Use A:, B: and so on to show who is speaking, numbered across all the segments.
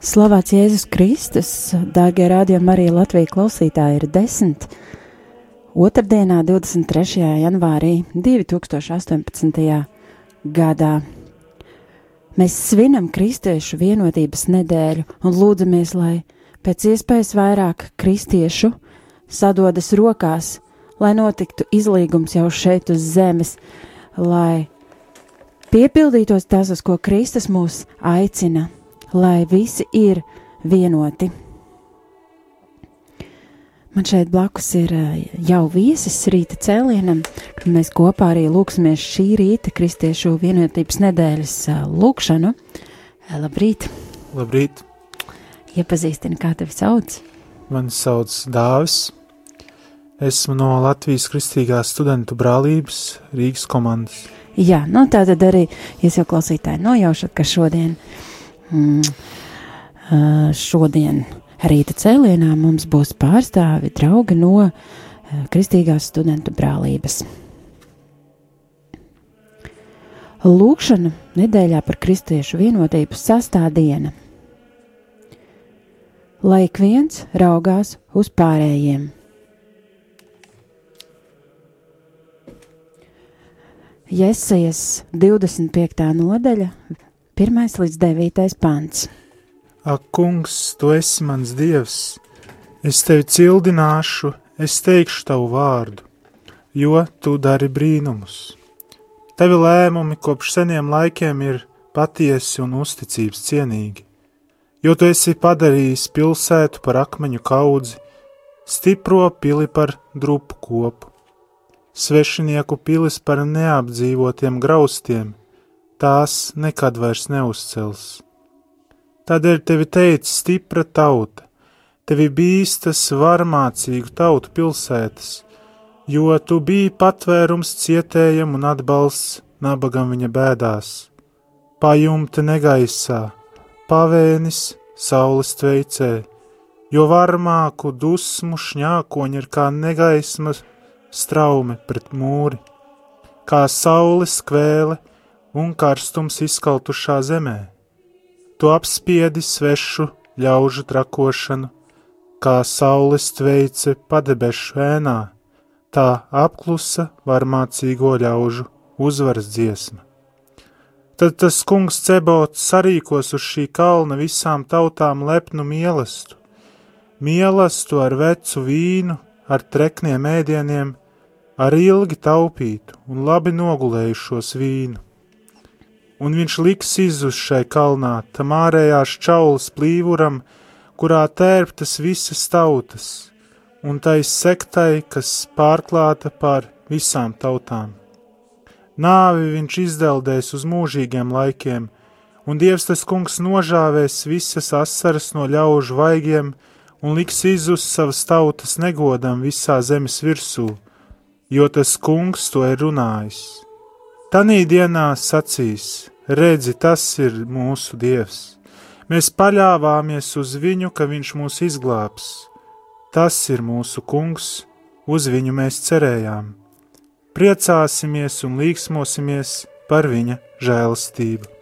A: Slavēts Jēzus Kristus, dārgie rādījumi arī Latvijas klausītāji ir desmit. Otradienā, 23. janvārī 2018. gadā. Mēs svinam kristiešu vienotības nedēļu un lūdzamies, lai pēc iespējas vairāk kristiešu sadodas rokās, lai notiktu izlīgums jau šeit uz zemes, lai piepildītos tas, uz ko Kristus mūs aicina lai visi ir vienoti. Man šeit blakus ir eh, jau viesis rīta cēlienam, kad mēs kopā arī lūksimies šī rīta Kristiešu vienotības nedēļas eh, lūkšanu. Eh, labrīt!
B: Labrīt!
A: Iepazīstini, kā tevi sauc?
B: Mani sauc Dāvis. Esmu no Latvijas Kristīgās studentu brālības Rīgas komandas.
A: Jā, nu tā tad arī jūs jau klausītāji nojaušat, ka šodien uh, Mm, šodien rīta cēlienā mums būs pārstāvi draugi no Kristīgās studentu brālības. Lūkšana nedēļā par kristiešu vienotību sastāvdiena. Lai ik viens raugās uz pārējiem. Jēzus 25. nodaļa, 1 līdz 9 pants.
B: Ak, kungs, tu esi mans dievs, es tevi cildināšu, es teikšu tavu vārdu, jo tu dari brīnumus. Tavi lēmumi kopš seniem laikiem ir patiesi un uzticības cienīgi, jo tu esi padarījis pilsētu par akmeņu kaudzi, stipro pili par drupu kopu, svešinieku pilis par neapdzīvotiem graustiem, tās nekad vairs neuzcels. Tādēļ tevi teica stipra tauta, tevi bīstas varmācīgu tautu pilsētas, jo tu biji patvērums cietējam un atbalsts nabagam viņa bēdās, pajumte negaisā, pavēnis saules tveicē, jo varmāku dusmu šņākoņi ir kā negaismas straume pret mūri, kā saules kvēle un karstums izkaltušā zemē. Tu apspiedi svešu ļaužu trakošanu, kā saules tveice padebešu ēnā, tā apklusa varmācīgo ļaužu uzvaras dziesma. Tad tas kungs cebots sarīkos uz šī kalna visām tautām lepnu mielastu, mielastu ar vecu vīnu, ar trekniem ēdieniem, ar ilgi taupītu un labi nogulējušos vīnu un viņš liks izuz šai kalnā, tam ārējās čaulas plīvuram, kurā tērptas visas tautas, un tai sektai, kas pārklāta pār visām tautām. Nāvi viņš izdeldēs uz mūžīgiem laikiem, un Dievs tas kungs nožāvēs visas asaras no ļaužu vaigiem un liks izuz savas tautas negodam visā zemes virsū, jo tas kungs to ir runājis. Tanī dienā sacīs: Redzi, tas ir mūsu Dievs. Mēs paļāvāmies uz viņu, ka viņš mūs izglābs. Tas ir mūsu kungs, uz viņu mēs cerējām. Priecāsimies un līksmosimies par viņa žēlastību.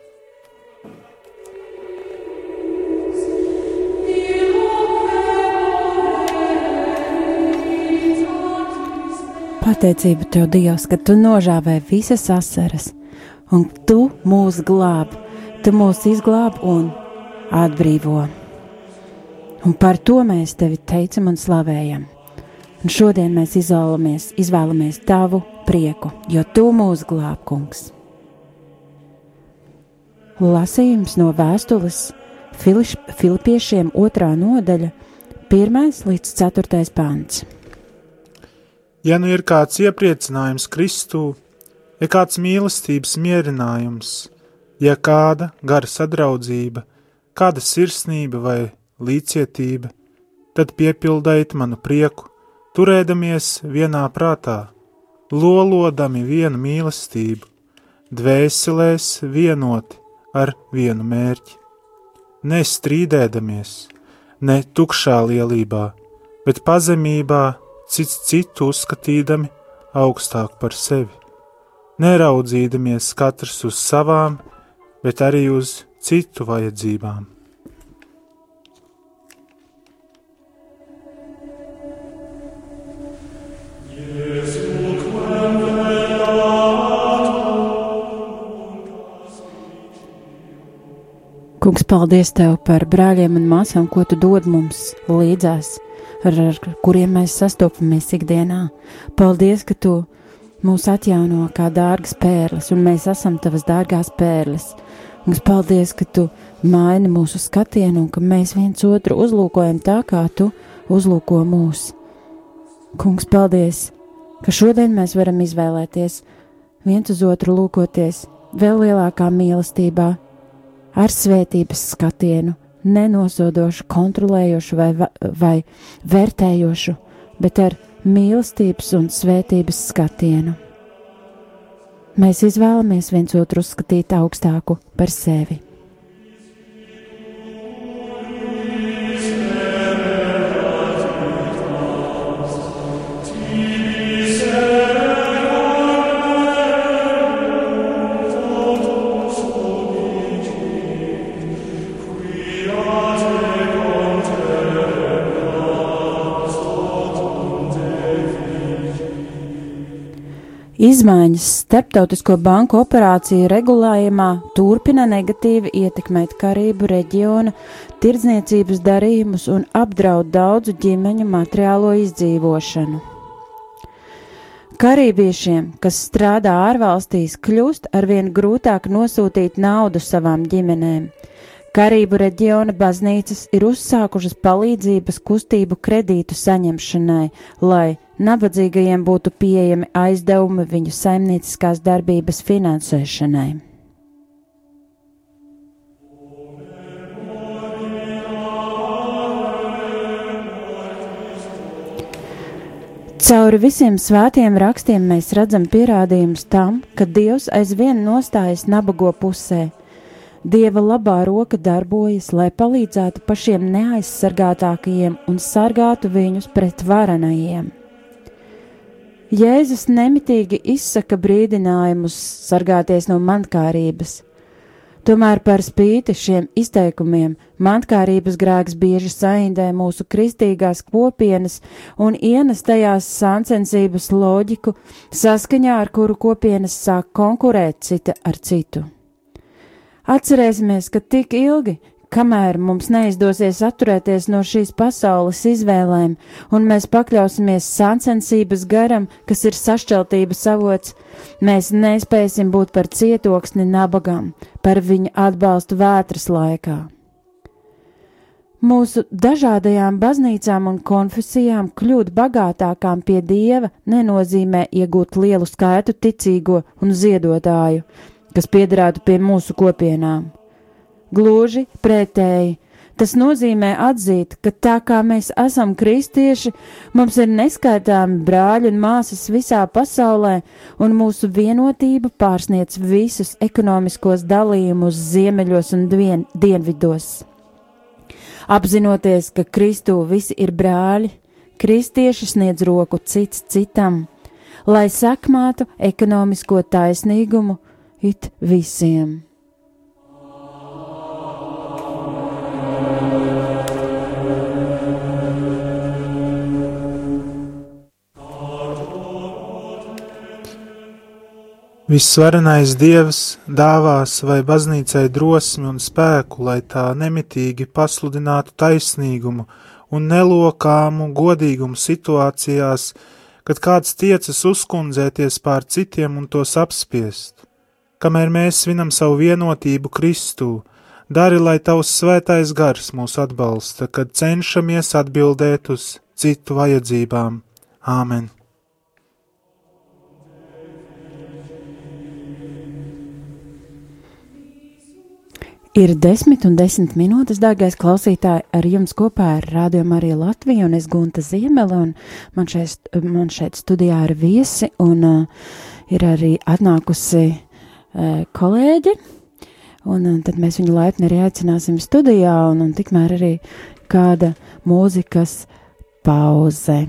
A: Pateicība tev, Dievs, ka tu nožāvēji visas asaras un tu mūs glāb, tu mūs izglāb un atbrīvo. Un par to mēs tevi teicam un slavējam. Un šodien mēs izvēlamies, izvēlamies tavu prieku, jo tu mūs glāb, kungs. Lasījums no vēstules Filiš, Filipiešiem otrā nodaļa, pirmais līdz ceturtais pāns.
B: Ja nu ir kāds iepriecinājums Kristū, ja kāds mīlestības mierinājums, ja kāda gara sadraudzība, kāda sirsnība vai līdzcietība, tad piepildīt manu prieku, turēdamies vienā prātā, lolodami vienu mīlestību, dvēselēs vienoti ar vienu mērķi. Nestrīdēdamies, ne tukšā lielībā, bet pazemībā cits citu uzskatīdami augstāk par sevi neraudzīdamies katrs uz savām, bet arī uz citu vajadzībām.
A: Kungs, paldies Tev par brāļiem un māsām, ko Tu dod mums līdzās, ar, ar kuriem mēs sastopamies ikdienā. Paldies, ka Tu esi mūs atjauno kā dārgas pērles, un mēs esam Tavas dārgās pērles. Kungs, paldies, ka Tu maini mūsu skatienu un ka mēs viens otru uzlūkojam tā, kā Tu uzlūko mūs. Kungs, paldies, ka šodien mēs varam izvēlēties viens uz otru lūkoties vēl lielākā mīlestībā ar svētības skatienu, nenosodošu, kontrolējošu vai, vai vērtējošu, bet ar mīlestības un svētības skatienu. Mēs izvēlamies viens otru uzskatīt augstāku par sevi. Izmaiņas starptautisko banku operāciju regulējumā turpina negatīvi ietekmēt Karību reģiona tirdzniecības darījumus un apdraud daudzu ģimeņu materiālo izdzīvošanu. Karībiešiem, kas strādā ārvalstīs, kļūst arvien grūtāk nosūtīt naudu savām ģimenēm. Karību reģiona baznīcas ir uzsākušas palīdzības kustību kredītu saņemšanai, lai nabadzīgajiem būtu pieejami aizdevumi viņu saimnieciskās darbības finansēšanai. Cauri visiem svētiem rakstiem mēs redzam pierādījumus tam, ka Dievs aizvien nostājas nabago pusē. Dieva labā roka darbojas, lai palīdzētu pašiem neaizsargātākajiem un sargātu viņus pret varenajiem. Jēzus nemitīgi izsaka brīdinājumus sargāties no mankārības. Tomēr par spīti šiem izteikumiem mankārības grēks bieži saindē mūsu kristīgās kopienas un ienes tajās sāncensības loģiku, saskaņā ar kuru kopienas sāk konkurēt cita ar citu. Atcerēsimies, ka tik ilgi, kamēr mums neizdosies atturēties no šīs pasaules izvēlēm, un mēs pakļausimies sāncensības garam, kas ir sašķeltības avots, mēs nespēsim būt par cietoksni nabagam, par viņa atbalstu vētras laikā. Mūsu dažādajām baznīcām un konfesijām kļūt bagātākām pie dieva nenozīmē iegūt lielu skaitu ticīgo un ziedotāju, kas piederētu pie mūsu kopienām. Gluži pretēji. Tas nozīmē atzīt, ka tā kā mēs esam kristieši, mums ir neskaitāmi brāļi un māsas visā pasaulē, un mūsu vienotība pārsniec visus ekonomiskos dalījumus ziemeļos un dien dienvidos. Apzinoties, ka Kristū visi ir brāļi, kristieši sniedz roku cits citam, lai sakmātu ekonomisko taisnīgumu it visiem.
B: Visvarenais Dievs dāvās vai baznīcai drosmi un spēku, lai tā nemitīgi pasludinātu taisnīgumu un nelokāmu godīgumu situācijās, kad kāds tiecas uzkundzēties pār citiem un tos apspiest. Kamēr mēs svinam savu vienotību Kristū, dari, lai tavs svētais gars mūs atbalsta, kad cenšamies atbildēt uz citu vajadzībām. Āmen!
A: Ir desmit un desmit minūtes, dārgais klausītāji, ar jums kopā ir Rādio Marija Latvija un es Gunta Ziemele, un man šeit, man šeit studijā ir viesi, un uh, ir arī atnākusi uh, kolēģi, un uh, tad mēs viņu laipni arī aicināsim studijā, un, un tikmēr arī kāda mūzikas pauze.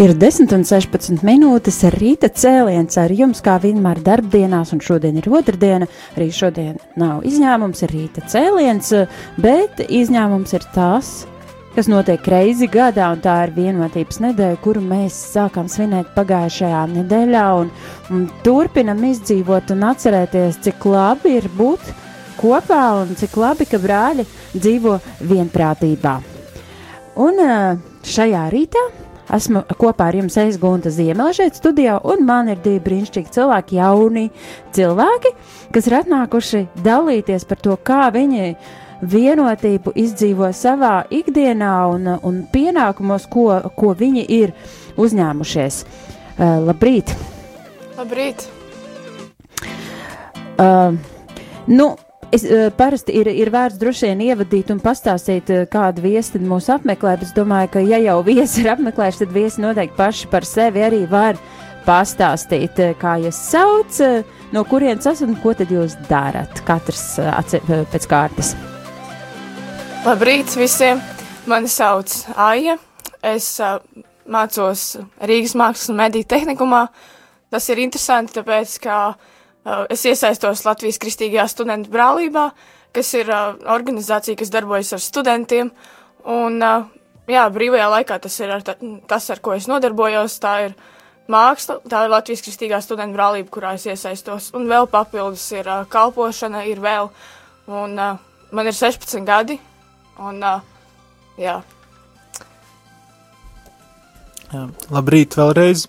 A: Ir 10 un 16 minūtes rīta cēliens ar jums, kā vienmēr darbdienās, un šodien ir otrdiena. Arī šodien nav izņēmums, ir rīta cēliens, bet izņēmums ir tas, kas notiek reizi gadā, un tā ir vienotības nedēļa, kuru mēs sākām svinēt pagājušajā nedēļā, un, un turpinam izdzīvot un atcerēties, cik labi ir būt kopā un cik labi, ka brāļi dzīvo vienprātībā. Un eh, šajā rītā esmu kopā ar jums aizgūta Ziemeļa šeit studijā, un man ir divi brīnišķīgi cilvēki, jauni cilvēki, kas ir atnākuši dalīties par to, kā viņi vienotību izdzīvo savā ikdienā un, un pienākumos, ko, ko viņi ir uzņēmušies. Uh, labrīt!
C: Labrīt!
A: Uh, nu, Es, uh, parasti ir, ir vērts droši vien ievadīt un pastāstīt, uh, kādu viesi mūs apmeklē, bet es domāju, ka, ja jau viesi ir apmeklējuši, tad viesi noteikti paši par sevi arī var pastāstīt, uh, kā jūs sauc, uh, no kurienes esat un ko tad jūs darat. Katrs uh, atse, uh, pēc kārtas.
C: Labrīt visiem! Mani sauc Aija. Es uh, mācos Rīgas Mākslas un Mediju tehnikumā. Tas ir interesanti, tāpēc, ka uh, es iesaistos Latvijas Kristīgajā studentu brālībā, kas ir uh, organizācija, kas darbojas ar studentiem. Un, uh, jā, brīvajā laikā tas ir ar ta, tas, ar ko es nodarbojos. Tā ir māksla, tā ir Latvijas Kristīgā studentu brālība, kurā es iesaistos. Un vēl papildus ir uh, kalpošana, ir vēl. Un, uh, man ir 16 gadi. Un, uh, jā,
B: Jā, labrīt vēlreiz.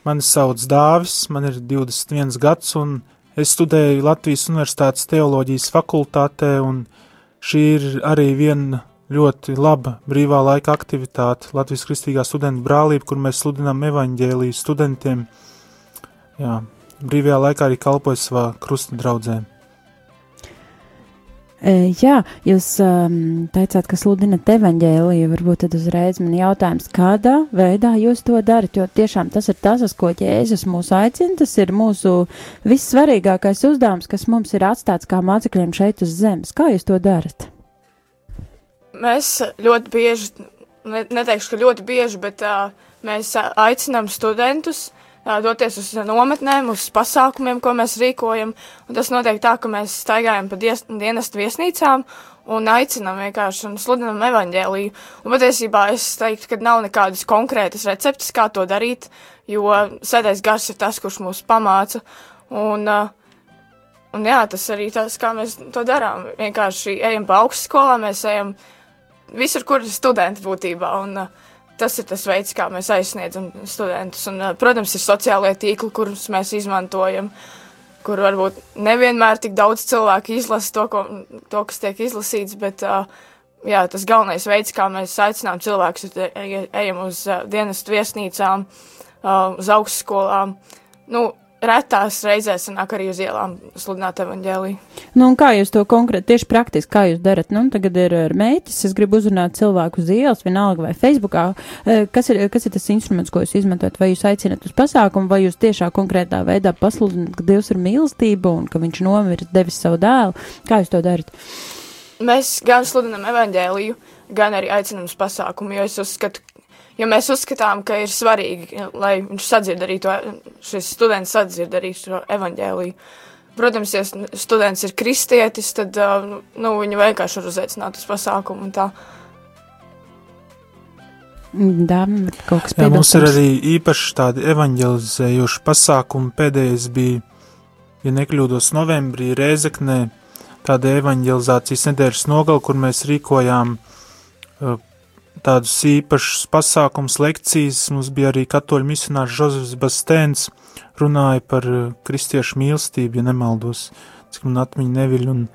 B: Mani sauc Dāvis, man ir 21 gads, un es studēju Latvijas Universitātes teoloģijas fakultātē, un šī ir arī viena ļoti laba brīvā laika aktivitāte Latvijas Kristīgā studentu brālība, kur mēs sludinām evaņģēliju studentiem. Jā, brīvajā laikā arī kalpoju savā krusta draudzē.
A: Jā, jūs um, teicāt, ka sludinat evaņģēliju. Varbūt tad uzreiz man jautājums, kādā veidā jūs to darat? Jo tiešām tas ir tas, uz ko Jēzus mūs aicina. Tas ir mūsu vissvarīgākais uzdevums, kas mums ir atstāts kā mācekļiem šeit uz zemes. Kā jūs to darat?
C: mēs ļoti bieži, ne, neteikšu, ka ļoti bieži, bet uh, mēs aicinām studentus doties uz nometnēm, uz pasākumiem, ko mēs rīkojam. Un tas notiek tā, ka mēs staigājam pa dies, dienestu viesnīcām un aicinām vienkārši un sludinam evaņģēliju. Un patiesībā es teiktu, ka nav nekādas konkrētas receptes, kā to darīt, jo sēdēs gars ir tas, kurš mūs pamāca. Un, uh, un jā, tas arī tas, kā mēs to darām. Vienkārši ejam pa augstskolā, mēs ejam visur, kur ir studenti būtībā. Un, uh, tas ir tas veids, kā mēs aizsniedzam studentus. Un, protams, ir sociālai tīkli, kurus mēs izmantojam. kur varbūt nevienmēr tik daudz cilvēku izlasa to, ko, to kas tiek izlasīts, bet jā, tas galvenais veids, kā mēs aicinām cilvēkus, ir ejam uz dienestu viesnīcām, uz augstskolām. Nu, retās reizēs sanāk arī uz ielām sludināt evaņģēliju.
A: Nu, un kā jūs to konkrēti, tieši praktiski, kā jūs darat? Nu, tagad ir mēķis, es gribu uzrunāt cilvēku uz ielas, vienalga vai Facebookā. Eh, kas ir, kas ir tas instruments, ko jūs izmantojat? Vai jūs aicinat uz pasākumu, vai jūs tiešā konkrētā veidā pasludināt, ka Dievs ir mīlestība un ka viņš nomiris devis savu dēlu? Kā jūs to darat?
C: Mēs gan sludinam evaņģēliju, gan arī aicinam uz pasākumu, jo es uzskatu, jo mēs uzskatām, ka ir svarīgi, lai viņš sadzird arī to, šis students sadzird arī šo evaņģēliju. Protams, ja students ir kristietis, tad, nu, viņu vienkārši var uzaicināt uz pasākumu un tā.
A: Jā, kaut kas
B: Jā, mums ir arī īpaši tādi evanģelizējoši pasākumi. Pēdējais bija, ja nekļūdos, novembrī Rēzeknē, tāda evanģelizācijas nedēļas nogala, kur mēs rīkojām uh, tādus īpašus pasākums, lekcijas. Mums bija arī katoļu misionārs Žozefs Bastēns, runāja par uh, kristiešu mīlestību, ja nemaldos, cik man atmiņa neviļ, un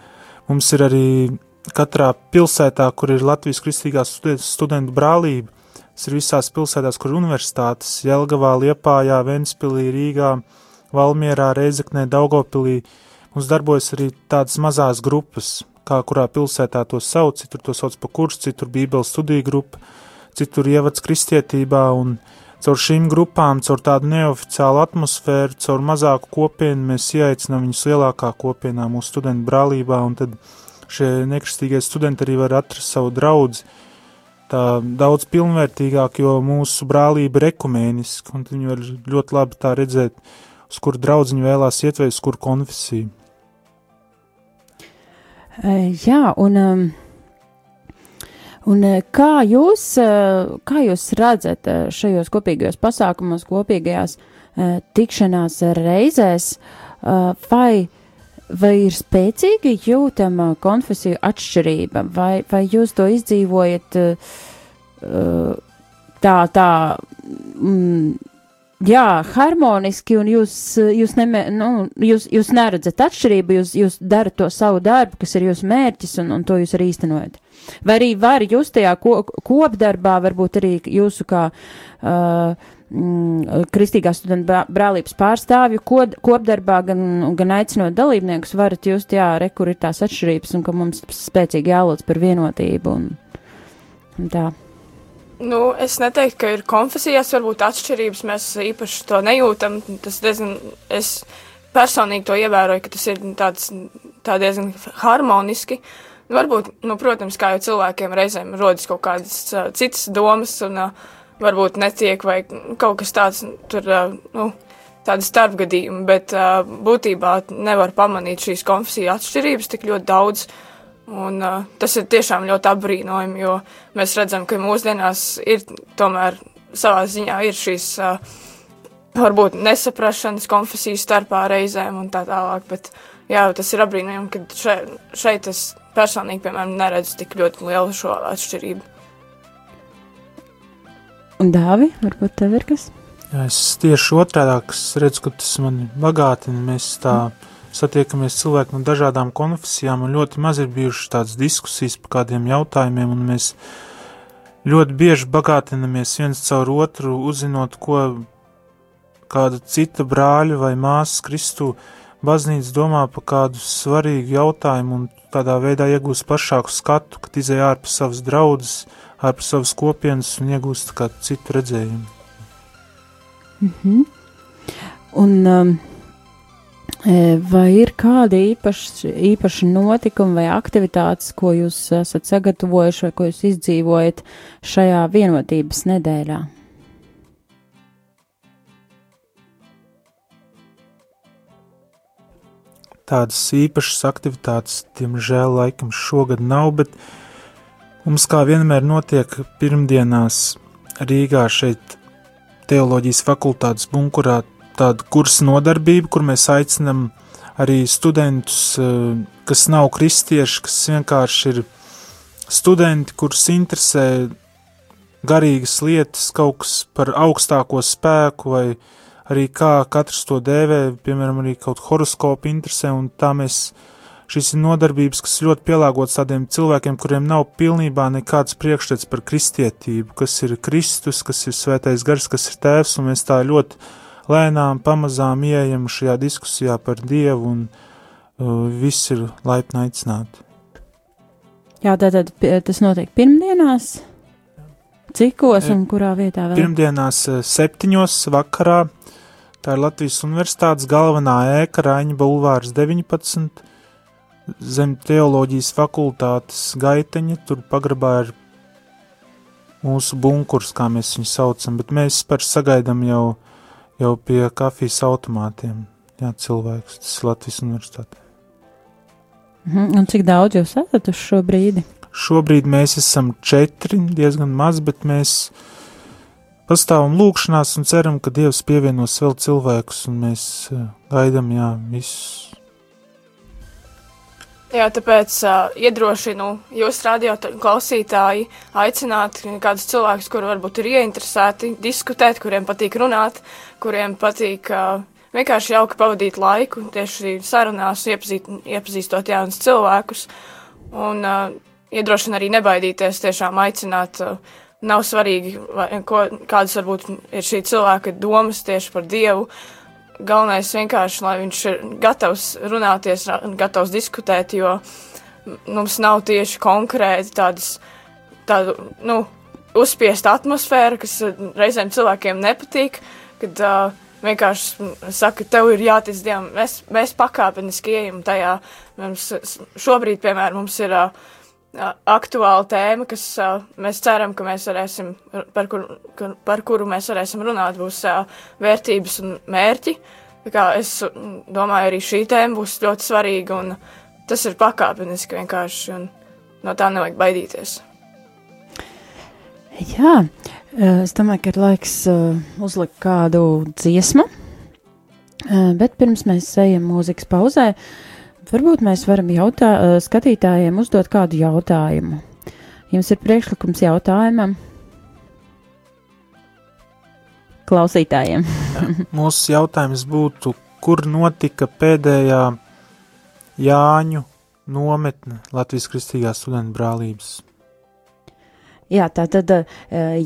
B: mums ir arī katrā pilsētā, kur ir Latvijas kristīgās studentu brālība, tas ir visās pilsētās, kur ir universitātes, Jelgavā, Liepājā, Ventspilī, Rīgā, Valmierā, Reizeknē, Daugopilī, mums darbojas arī tādas mazās grupas, kā kurā pilsētā to sauc, citur to sauc par kursu, citur bībeles studiju grupa, citur ievads kristietībā, un caur šīm grupām, caur tādu neoficiālu atmosfēru, caur mazāku kopienu mēs ieaicinām viņus lielākā kopienā mūsu studentu brālībā, un tad šie nekristīgie studenti arī var atrast savu draudzi, tā daudz pilnvērtīgāk, jo mūsu brālība ir ekumēniska, un viņi var ļoti labi tā redzēt, uz kuru draudziņu vēlās iet vai uz kuru konfesiju.
A: Jā, un, un kā, jūs, kā jūs redzat šajos kopīgajos pasākumos, kopīgajās tikšanās reizēs, vai, vai ir spēcīgi jūtama konfesiju atšķirība, vai, vai jūs to izdzīvojat tā, tā, mm, jā, harmoniski, un jūs, jūs, neme, nu, jūs, jūs neredzat atšķirību, jūs, jūs darat to savu darbu, kas ir jūsu mērķis, un, un to jūs arī īstenojat. Vai arī var jūs tajā ko, kopdarbā, varbūt arī jūsu kā uh, mm, kristīgās studentu brālības pārstāvju ko, kopdarbā, gan, gan aicinot dalībniekus, varat just, jā, re, kur ir tās atšķirības, un ka mums spēcīgi jālūdz par vienotību un, un tā.
C: Nu, es neteiktu, ka ir konfesijās varbūt atšķirības, mēs īpaši to nejūtam. Tas diezgan, es personīgi to ievēroju, ka tas ir tāds, tā diezgan harmoniski. Nu, varbūt, nu, protams, kā jau cilvēkiem reizēm rodas kaut kādas uh, citas domas un uh, varbūt netiek vai kaut kas tāds, tur, uh, nu, tādi starpgadījumi, bet uh, būtībā nevar pamanīt šīs konfesiju atšķirības tik ļoti daudz. Uh, Un, uh, tas ir tiešām ļoti apbrīnojami, jo mēs redzam, ka mūsdienās ir tomēr savā ziņā ir šīs uh, varbūt nesaprašanas konfesiju starpā reizēm un tā tālāk. Bet jā, tas ir apbrīnojami, ka šeit, šeit es personīgi, piemēram, neredzu tik ļoti lielu šo atšķirību.
A: Un dāvi, varbūt tev ir kas?
B: Es tieši otrādāk redzu, ka tas man bagātina. Mēs tā. Mm satiekamies cilvēki no dažādām konfesijām, un ļoti maz ir bijušas tādas diskusijas par kādiem jautājumiem, un mēs ļoti bieži bagātinamies viens caur otru, uzzinot, ko kāda cita brāļa vai māsas Kristu baznīca domā par kādu svarīgu jautājumu, un tādā veidā iegūst plašāku skatu, kad izēj ārpus savas draudzes, ārpus savas kopienas un iegūst kādu citu redzējumu.
A: Mm -hmm. Un um, Vai ir kādi īpaši, īpaši notikumi vai aktivitātes, ko jūs esat sagatavojuši vai ko jūs izdzīvojat šajā vienotības nedēļā?
B: Tādas īpašas aktivitātes, diemžēl, laikam šogad nav, bet mums kā vienmēr notiek pirmdienās Rīgā šeit teoloģijas fakultātes bunkurā tāda kursa nodarbība, kur mēs aicinām arī studentus, eh, kas nav kristieši, kas vienkārši ir studenti, kurus interesē garīgas lietas, kaut kas par augstāko spēku vai arī kā katrs to dēvē, piemēram, arī kaut horoskopu interesē, un tā mēs, šis ir nodarbības, kas ļoti pielāgots tādiem cilvēkiem, kuriem nav pilnībā nekāds priekšstats par kristietību, kas ir Kristus, kas ir svētais gars, kas ir tēvs, un mēs tā ļoti lēnām, pamazām ieejam šajā diskusijā par Dievu, un uh, viss ir laipni aicināti.
A: Jā, tātad tas notiek pirmdienās, cikos un kurā vietā vēl?
B: Pirmdienās eh, septiņos vakarā, tā ir Latvijas Universitātes galvenā ēka Raņa Bulvārs 19, zem teoloģijas fakultātes gaiteņa, tur pagrabā ir mūsu bunkurs, kā mēs viņu saucam, bet mēs par sagaidām jau, jau pie kafijas automātiem, jā, cilvēks, tas ir Latvijas Universitāte.
A: Mhm, Un cik daudz jūs esat uz šo brīdi?
B: Šobrīd mēs esam četri, diezgan maz, bet mēs pastāvam lūkšanās un ceram, ka Dievs pievienos vēl cilvēkus, un mēs eh, gaidām, jā, visus.
C: Jā, tāpēc uh, iedrošinu jūs, radio klausītāji, aicināt kādus cilvēkus, kuri varbūt ir ieinteresēti diskutēt, kuriem patīk runāt, kuriem patīk uh, vienkārši jauki pavadīt laiku, tieši sarunās, iepazīt, iepazīstot jaunus cilvēkus. Un uh, iedrošinu arī nebaidīties, tiešām aicināt. Uh, nav svarīgi, vai, ko, kādas varbūt ir šī cilvēka domas tieši par Dievu. Galvenais vienkārši, lai viņš ir gatavs runāties, gatavs diskutēt, jo mums nav tieši konkrēti tādas, tādu, nu, uzspiesta atmosfēra, kas uh, reizēm cilvēkiem nepatīk, kad uh, vienkārši saka, tev ir jātic Dievam. Mēs, mēs pakāpeniski ejam tajā. Mums šobrīd, piemēram, mums ir uh, aktuāla tēma, kas uh, mēs ceram, ka mēs varēsim, par, kur, kur, par kuru mēs varēsim runāt, būs uh, vērtības un mērķi. Tā kā es domāju, arī šī tēma būs ļoti svarīga, un tas ir pakāpeniski vienkārši, un no tā nevajag baidīties.
A: Jā, es domāju, ka ir laiks eh, uzlikt kādu dziesmu, bet pirms mēs ejam mūzikas pauzē, varbūt mēs varam jautā, eh, skatītājiem uzdot kādu jautājumu. Jums ir priekšlikums jautājumam? Klausītājiem.
B: Mūsu jautājums būtu, kur notika pēdējā Jāņu nometne Latvijas Kristīgās studentu brālības?
A: Jā, tā tad eh,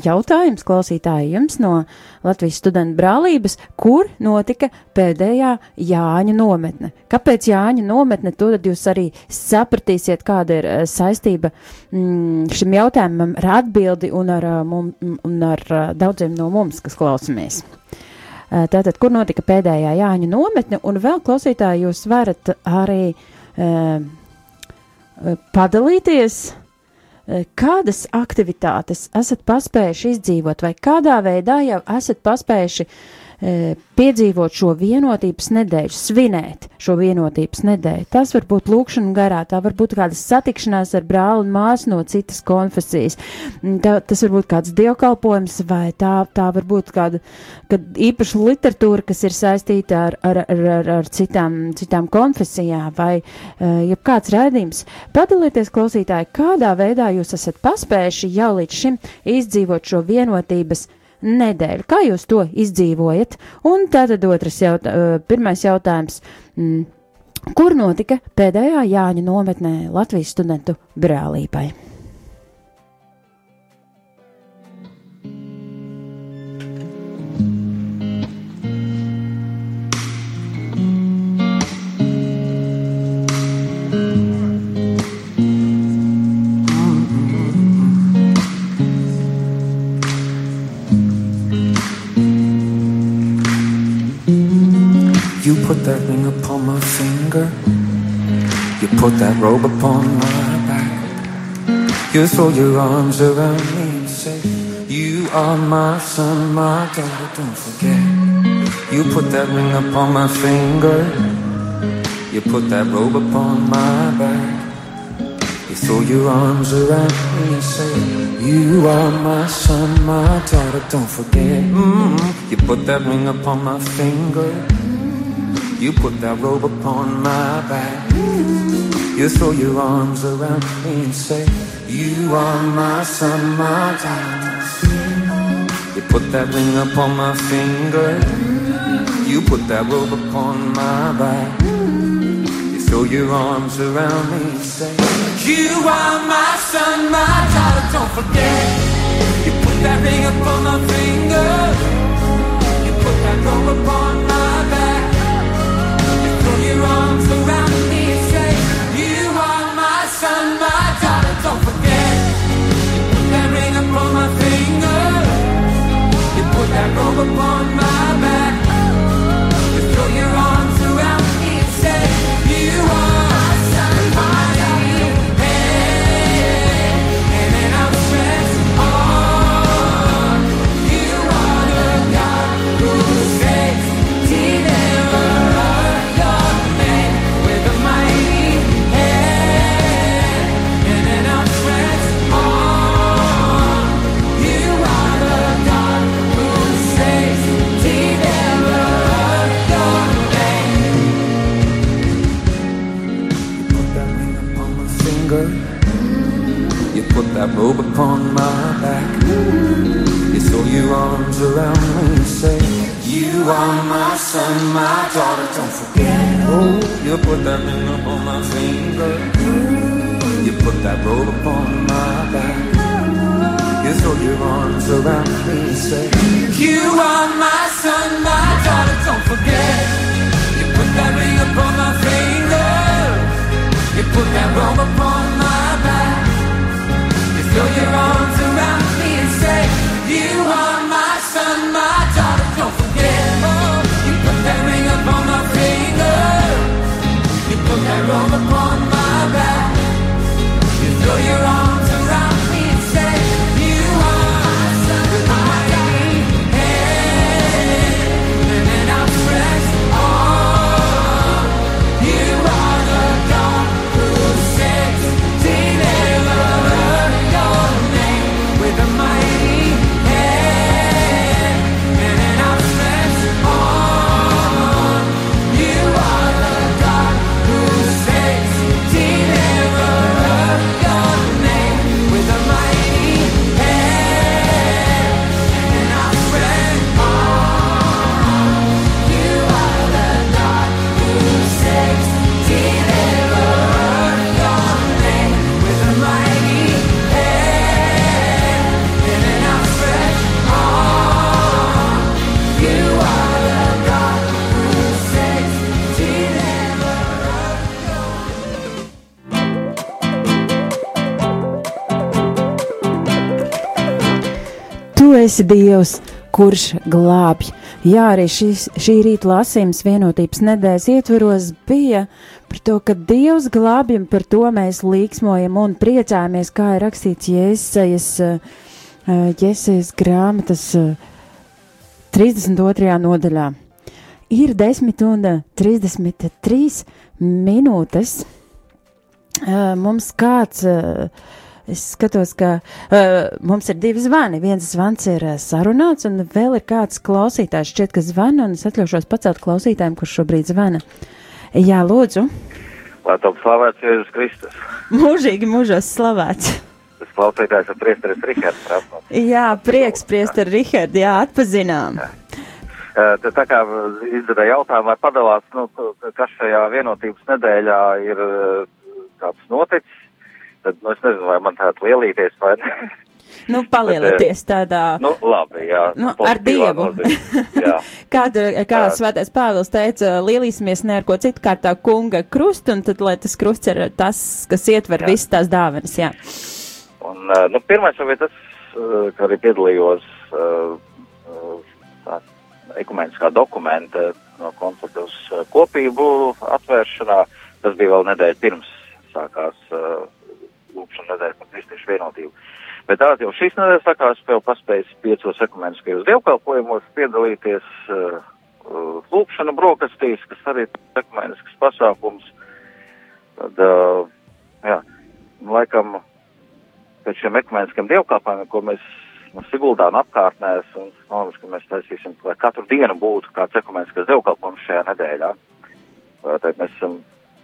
A: jautājums klausītāji jums no Latvijas studentu brālības, kur notika pēdējā Jāņa nometne? Kāpēc Jāņa nometne? To tad jūs arī sapratīsiet, kāda ir eh, saistība mm, šim jautājumam ar atbildi un ar, eh, mum, un ar daudziem no mums, kas klausamies. Tātad, kur notika pēdējā Jāņa nometne, un vēl klausītāji jūs varat arī eh, padalīties Kādas aktivitātes esat paspējuši izdzīvot, vai kādā veidā jau esat paspējuši e, piedzīvot šo vienotības nedēļu, svinēt šo vienotības nedēļu? Tas var būt lūkšana garā, tā var būt kāda satikšanās ar brāli un māsu no citas konfesijas. Mm, Tā, tas var būt kāds dievkalpojums, vai tā, tā var būt kāda īpaša literatūra, kas ir saistīta ar, ar, ar, ar, ar citām, citām konfesijām, vai uh, jebkāds rādījums. Padalieties, klausītāji, kādā veidā jūs esat paspējuši jau līdz šim izdzīvot šo vienotības nedēļu. Kā jūs to izdzīvojat? Un tātad otrs jautā, pirmais jautājums. Mm, Kur notika pēdējā Jāņa nometnē Latvijas studentu brālībai?
D: You put that ring upon my finger. You put that robe upon my back. You throw your arms around me and say, You are my son, my daughter, don't forget. You put that ring upon my finger. You put that robe upon my back. You throw your arms around me and say, You are my son, my daughter, don't forget. mm You put that ring upon my finger. You put that robe upon my back. You throw your arms around me and say, You are my son, my daughter. You put that ring upon my finger. You put that robe upon my back. You throw your arms around me and say, You are my son, my daughter, don't forget. You put that ring upon my finger. You put that robe upon my
A: esi Dievs, kurš glābj. Jā, arī šis, šī rīta lasījums vienotības nedēļas ietveros bija par to, ka Dievs glābj un par to mēs līksmojam un priecājamies, kā ir rakstīts Jēzus, Jēzus grāmatas eh, 32. nodaļā. Ir 10 un 33 minūtes. Eh, Mums kāds uh, Es skatos, ka uh, mums ir divi zvani. Viens zvans ir uh, sarunāts, un vēl ir kāds klausītājs, šķiet, ka zvana, un es atļaušos pacelt klausītājiem, kurš šobrīd zvana. Jā, lūdzu,
E: Lai top slavēts Jēzus Kristus.
A: mūžīgi mūžos slavēts.
E: Tas klausītājs ir priesteris Rihards.
A: Jā, prieks, priester Rihard, jā, atpazinām.
E: Eh, Te tā kā izdarīja jautājumu, vai padalās, nu, kas šajā vienotības nedēļā ir kāds noticis, tad, nu, es nezinu, vai man tāds lielīties vai ne.
A: Nu, palielieties tādā.
E: Nu, labi, jā.
A: Nu, ar Dievu.
E: Jā.
A: Kāda, kā
E: Jā.
A: svētais Pāvils teica, lielīsimies ne ar ko citu kā tā kunga krustu, un tad, lai tas krusts ir tas, kas ietver
E: Jā.
A: visas tās dāvanas, jā.
E: Un, eh, nu, pirmais jau bija tas, eh, ka arī piedalījos eh, tā ekumeniskā dokumenta no konflikta uz kopību atvēršanā. Tas bija vēl nedēļa pirms sākās uh, lūkšana nedēļa par kristiešu vienotību. Bet tā jau šīs nedēļas sākās vēl paspējis piecos ekumeniskajos dievkalpojumos piedalīties uh, uh, lūkšana brokastīs, kas arī ir ekumenisks pasākums. Tad, uh, jā, laikam pēc šiem ekumeniskiem dievkalpojumiem, ko mēs no Siguldāna apkārtnēs un nolēmums, ka mēs taisīsim, lai katru dienu būtu kāds ekumeniskas dievkalpojums šajā nedēļā. Uh, Tad mēs esam,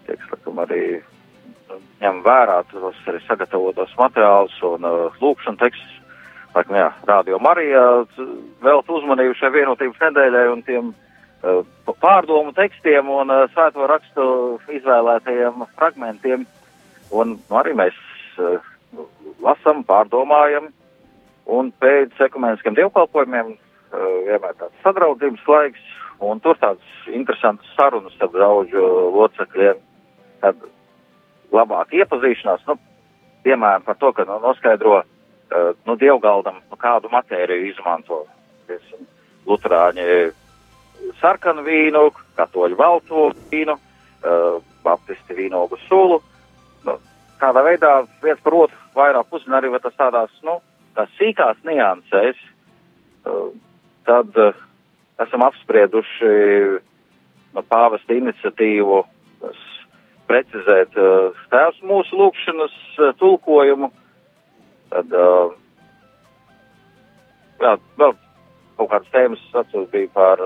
E: tiekam, arī ņem vērā tos arī sagatavotos materiālus un uh, lūkšanu tekstus. Laikam, jā, Rādio Marija velt uzmanību šai vienotības nedēļai un tiem uh, pārdomu tekstiem un uh, svēto rakstu izvēlētajiem fragmentiem. Un nu, arī mēs uh, lasam, pārdomājam, un pēc ekumeniskiem dievkalpojumiem uh, vienmēr tāds sadraudzības laiks, un tur tāds interesants sarunas ar draudžu locekļiem, tad labāk iepazīšanās, nu, piemēram, par to, ka nu, noskaidro, uh, nu, dievgaldam, nu, kādu matēriju izmanto. Tiesim, Luterāņi sarkanu vīnu, katoļu balto vīnu, uh, baptisti vīnogu sulu. Nu, kādā veidā viens par otru vairāk uzzina arī tas tādās, nu, tās sīkās niansēs, uh, tad uh, esam apsprieduši no pāvesta iniciatīvu precizēt uh, tēvs mūsu lūkšanas uh, tulkojumu. Tad, uh, jā, vēl kaut kādas tēmas atceros bija par,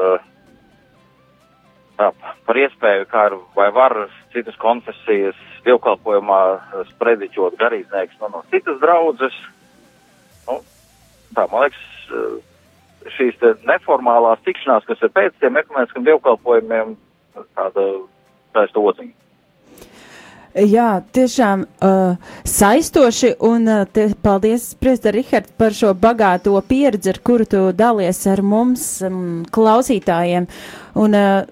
E: jā, par iespēju, kā ar, vai var citas konfesijas dievkalpojumā sprediķot garīdznieks no, no citas draudzes. Nu, tā, man liekas, šīs neformālās tikšanās, kas ir pēc tiem ekumeniskiem dievkalpojumiem, tāda taista odziņa.
A: Jā, tiešām uh, saistoši, un uh, te, paldies, Priesta Rihard, par šo bagāto pieredzi, ar kuru tu dalies ar mums, um, klausītājiem. Un, uh,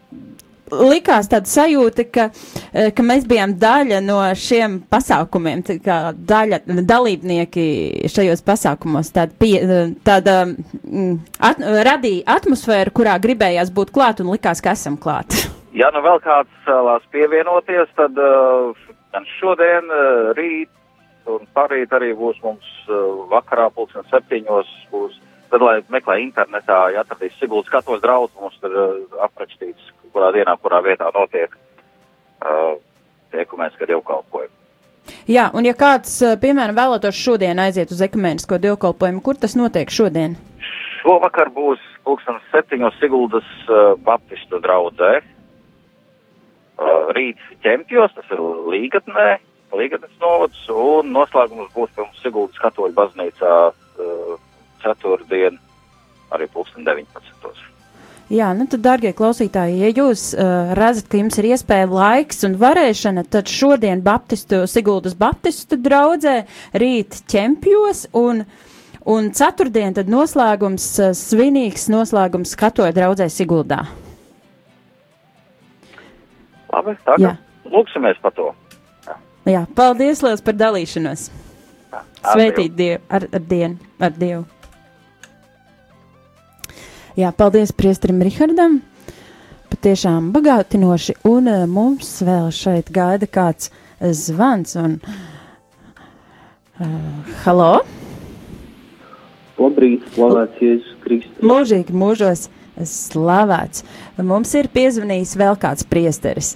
A: likās tāda sajūta, ka, uh, ka mēs bijām daļa no šiem pasākumiem, kā daļa, dalībnieki šajos pasākumos, tāda, pie, uh, tāda mm, at, radīja atmosfēru, kurā gribējās būt klāt un likās, ka esam klāt.
E: Ja nu vēl kāds vēlās pievienoties, tad uh, gan šodien, uh, rīt un parīt arī būs mums uh, vakarā pulksten septiņos būs, tad, lai meklē internetā, ja atradīs Siguldas katos draudz, mums tur uh, aprakstīts, kurā dienā, kurā vietā notiek uh, tie ekumēniskā dievkalpojumi.
A: Jā, un ja kāds, piemēram, vēlētos šodien aiziet uz ekumēnisko dievkalpojumu, kur tas notiek šodien?
E: Šovakar būs pulksten septiņos Siguldas uh, baptistu draudzē. Uh, rīt ķempjos, tas ir Līgatnē, Līgatnes novads, un noslēgums būs pie mums Siguldas katoļu baznīcā uh, ceturtdien, arī pulksten 19.
A: Jā, nu tad, darbie klausītāji, ja jūs uh, redzat, ka jums ir iespēja, laiks un varēšana, tad šodien Baptistu, Siguldas Baptistu draudzē, rīt ķempjos un, un ceturtdien tad noslēgums, uh, svinīgs noslēgums katoļu draudzē Siguldā.
E: Labi, tā kā lūksimies par to.
A: Jā, Jā paldies liels par dalīšanos.
E: Jā,
A: Svētīt Dievu, ar, ar dienu, ar Dievu. Jā, paldies priestrim Rihardam. Patiešām bagātinoši, un uh, mums vēl šeit gaida kāds uh, zvans. Un, uh, halo!
F: Labrīt, slavēts Jēzus Kristus.
A: Mūžīgi mūžos slavēts. Mums ir piezvanījis vēl kāds priesteris.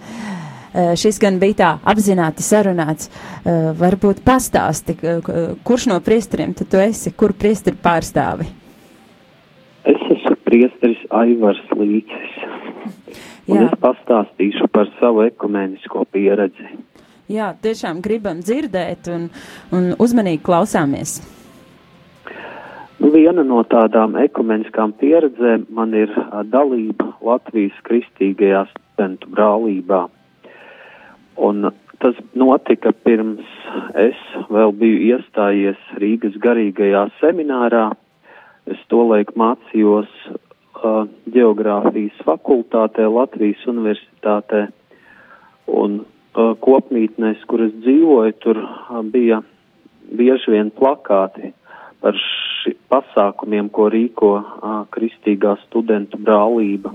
A: Uh, šis gan bija tā apzināti sarunāts. Uh, varbūt pastāsti, kurš no priesteriem tu esi, kur priesteri pārstāvi?
F: Es esmu priesteris Aivars Līcis. Un Jā. es pastāstīšu par savu ekumenisko pieredzi.
A: Jā, tiešām gribam dzirdēt un, un uzmanīgi klausāmies.
F: Viena no tādām ekumeniskām pieredzēm man ir dalība Latvijas kristīgajā studentu brālībā. Un tas notika pirms es vēl biju iestājies Rīgas garīgajā seminārā. Es tolaik mācījos uh, geogrāfijas fakultātē Latvijas universitātē un uh, kopmītnēs, kur es dzīvoju, tur uh, bija bieži vien plakāti par ši, pasākumiem, ko rīko uh, Kristīgā studentu brālība.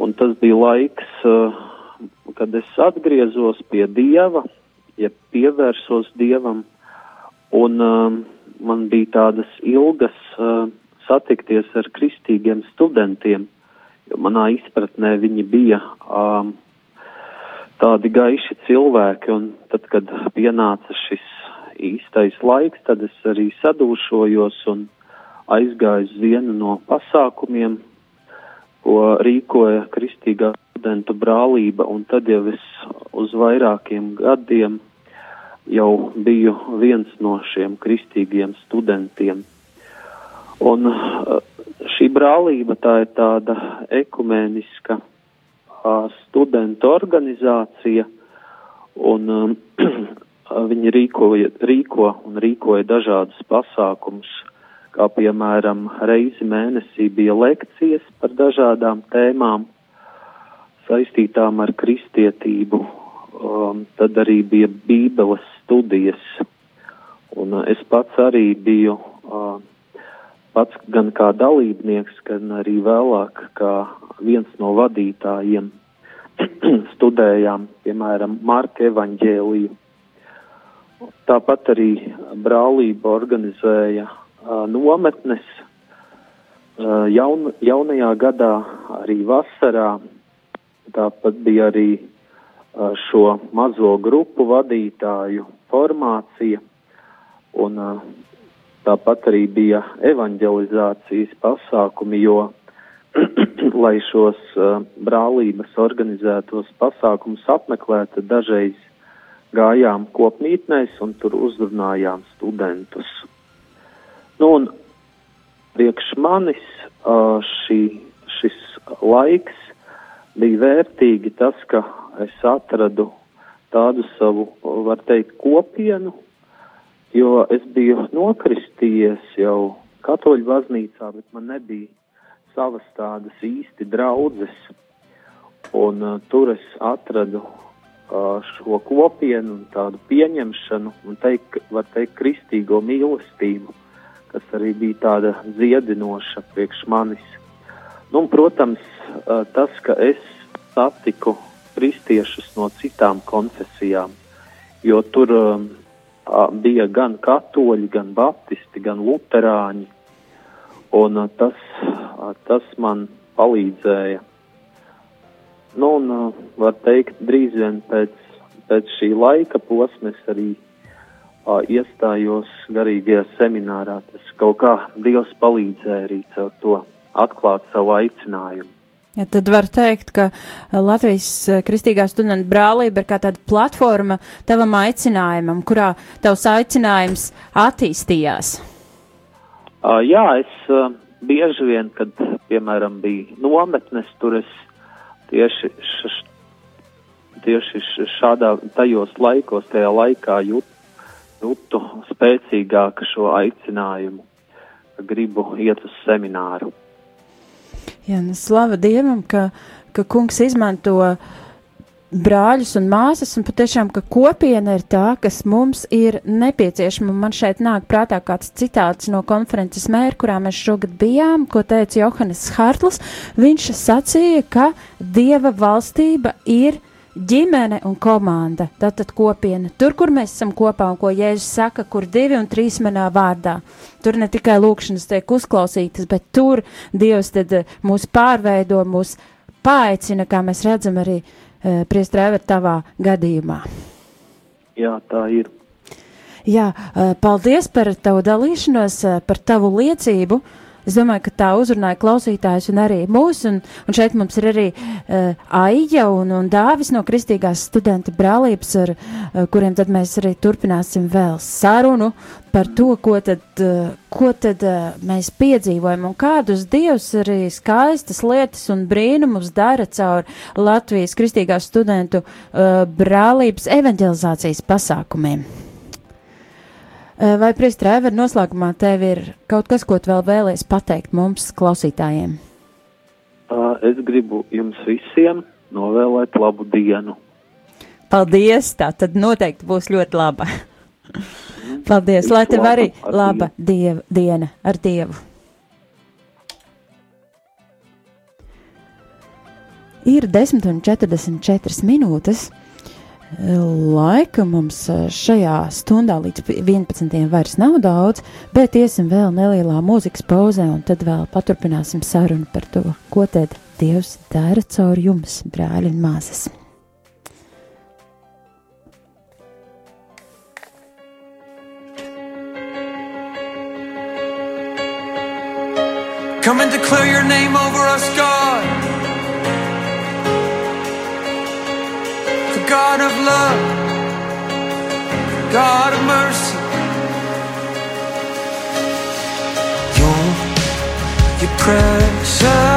F: Un tas bija laiks, uh, kad es atgriezos pie Dieva, ja pievērsos Dievam, un uh, man bija tādas ilgas uh, satikties ar kristīgiem studentiem, jo manā izpratnē viņi bija um, tādi gaiši cilvēki, un tad, kad pienāca šis īstais laiks, tad es arī sadūšojos un aizgāju uz vienu no pasākumiem, ko rīkoja Kristīgā studentu brālība, un tad jau es uz vairākiem gadiem jau biju viens no šiem kristīgiem studentiem. Un uh, šī brālība tā ir tāda ekumeniska uh, studentu organizācija, un um, viņi rīkoja, rīko un rīkoja dažādus pasākumus, kā piemēram reizi mēnesī bija lekcijas par dažādām tēmām saistītām ar kristietību, um, tad arī bija bībeles studijas, un uh, es pats arī biju uh, pats gan kā dalībnieks, gan arī vēlāk kā viens no vadītājiem studējām, piemēram, Marka evaņģēliju. Tāpat arī brālība organizēja uh, nometnes uh, jaun, jaunajā gadā, arī vasarā. Tāpat bija arī uh, šo mazo grupu vadītāju formācija, un tāpat arī bija evanģelizācijas pasākumi, jo, lai šos brālības organizētos pasākumus apmeklētu, dažreiz gājām kopmītnēs un tur uzrunājām studentus. Nu, un priekš manis šī, šis laiks bija vērtīgi tas, ka es atradu tādu savu, var teikt, kopienu, jo es biju nokristījies jau katoļu baznīcā, bet man nebija savas tādas īsti draudzes, un uh, tur es atradu šo kopienu un tādu pieņemšanu un teikt, var teikt, kristīgo mīlestību, kas arī bija tāda dziedinoša priekš manis. Nu, un, protams, tas, ka es satiku kristiešus no citām konfesijām, jo tur bija gan katoļi, gan baptisti, gan luterāņi, un tas, tas man palīdzēja Nu, un, uh, var teikt, drīz vien pēc, pēc šī laika posma es arī uh, iestājos garīgajā seminārā. Tas kaut kā Dievs palīdzēja arī caur to atklāt savu aicinājumu.
A: Ja, tad var teikt, ka Latvijas kristīgā studenta brālība ir kā tāda platforma tavam aicinājumam, kurā tavs aicinājums attīstījās.
F: Uh, jā, es uh, bieži vien, kad, piemēram, bija nometnes, tur es tieši, š, tieši šādā, tajos laikos, tajā laikā jūt, jūtu spēcīgāk šo aicinājumu, gribu iet uz semināru.
A: Jā, nu, slava Dievam, ka, ka kungs izmanto brāļus un māsas, un patiešām, ka kopiena ir tā, kas mums ir nepieciešama. Man šeit nāk prātā kāds citāts no konferences mēra, kurā mēs šogad bijām, ko teica Johannes Hartls. Viņš sacīja, ka Dieva valstība ir ģimene un komanda, tātad kopiena. Tur, kur mēs esam kopā un ko Jēzus saka, kur divi un trīs manā vārdā. Tur ne tikai lūkšanas tiek uzklausītas, bet tur Dievs tad mūs pārveido, mūs paaicina, kā mēs redzam arī uh, priestrēver tavā gadījumā.
F: Jā, tā ir.
A: Jā, uh, paldies par tavu dalīšanos, uh, par tavu liecību. Es domāju, ka tā uzrunāja klausītājus un arī mūs, un, un šeit mums ir arī uh, Aija un, un Dāvis no Kristīgās studenta brālības, ar uh, kuriem tad mēs arī turpināsim vēl sarunu par to, ko tad, uh, ko tad uh, mēs piedzīvojam un kādus dievs arī skaistas lietas un brīnumus dara caur Latvijas Kristīgās studentu uh, brālības evanģelizācijas pasākumiem. Eh, vai, Pristra, Ever, noslēgumā tev ir kaut kas, ko tu vēl vēlies pateikt mums, klausītājiem?
F: Uh, es gribu jums visiem novēlēt labu dienu.
A: Paldies! Tā tad noteikti būs ļoti laba. Paldies, lai tev arī laba diev, diena ar Dievu. Ir 10,44 minūtes. Laika mums eh, šajā stundā līdz 11. vairs nav daudz, bet iesim vēl nelielā mūzikas pauzē un tad vēl paturpināsim sarunu par to, ko tad Dievs dara caur jums, brāļi un māsas.
G: Come and declare your name over us, God. God of love, God of mercy.
D: You're, you're precious.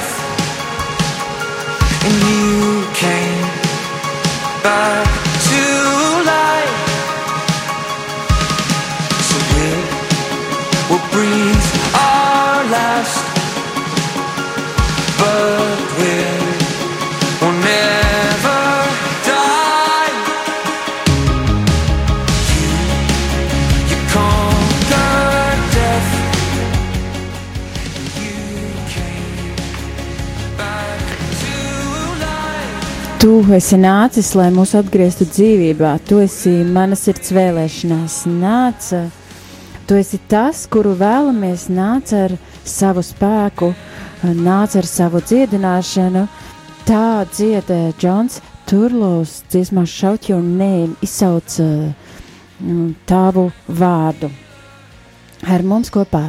D: Conquered and you came back
A: Tu esi nācis, lai mūs atgrieztu dzīvībā. Tu esi mana sirds vēlēšanās. Nāc, tu esi tas, kuru vēlamies. Nāc ar savu spēku, nāc ar savu dziedināšanu. Tā dzieda Džons Turlos dziesmā Shout Your Name, izsauc uh, tavu vārdu. Ar mums kopā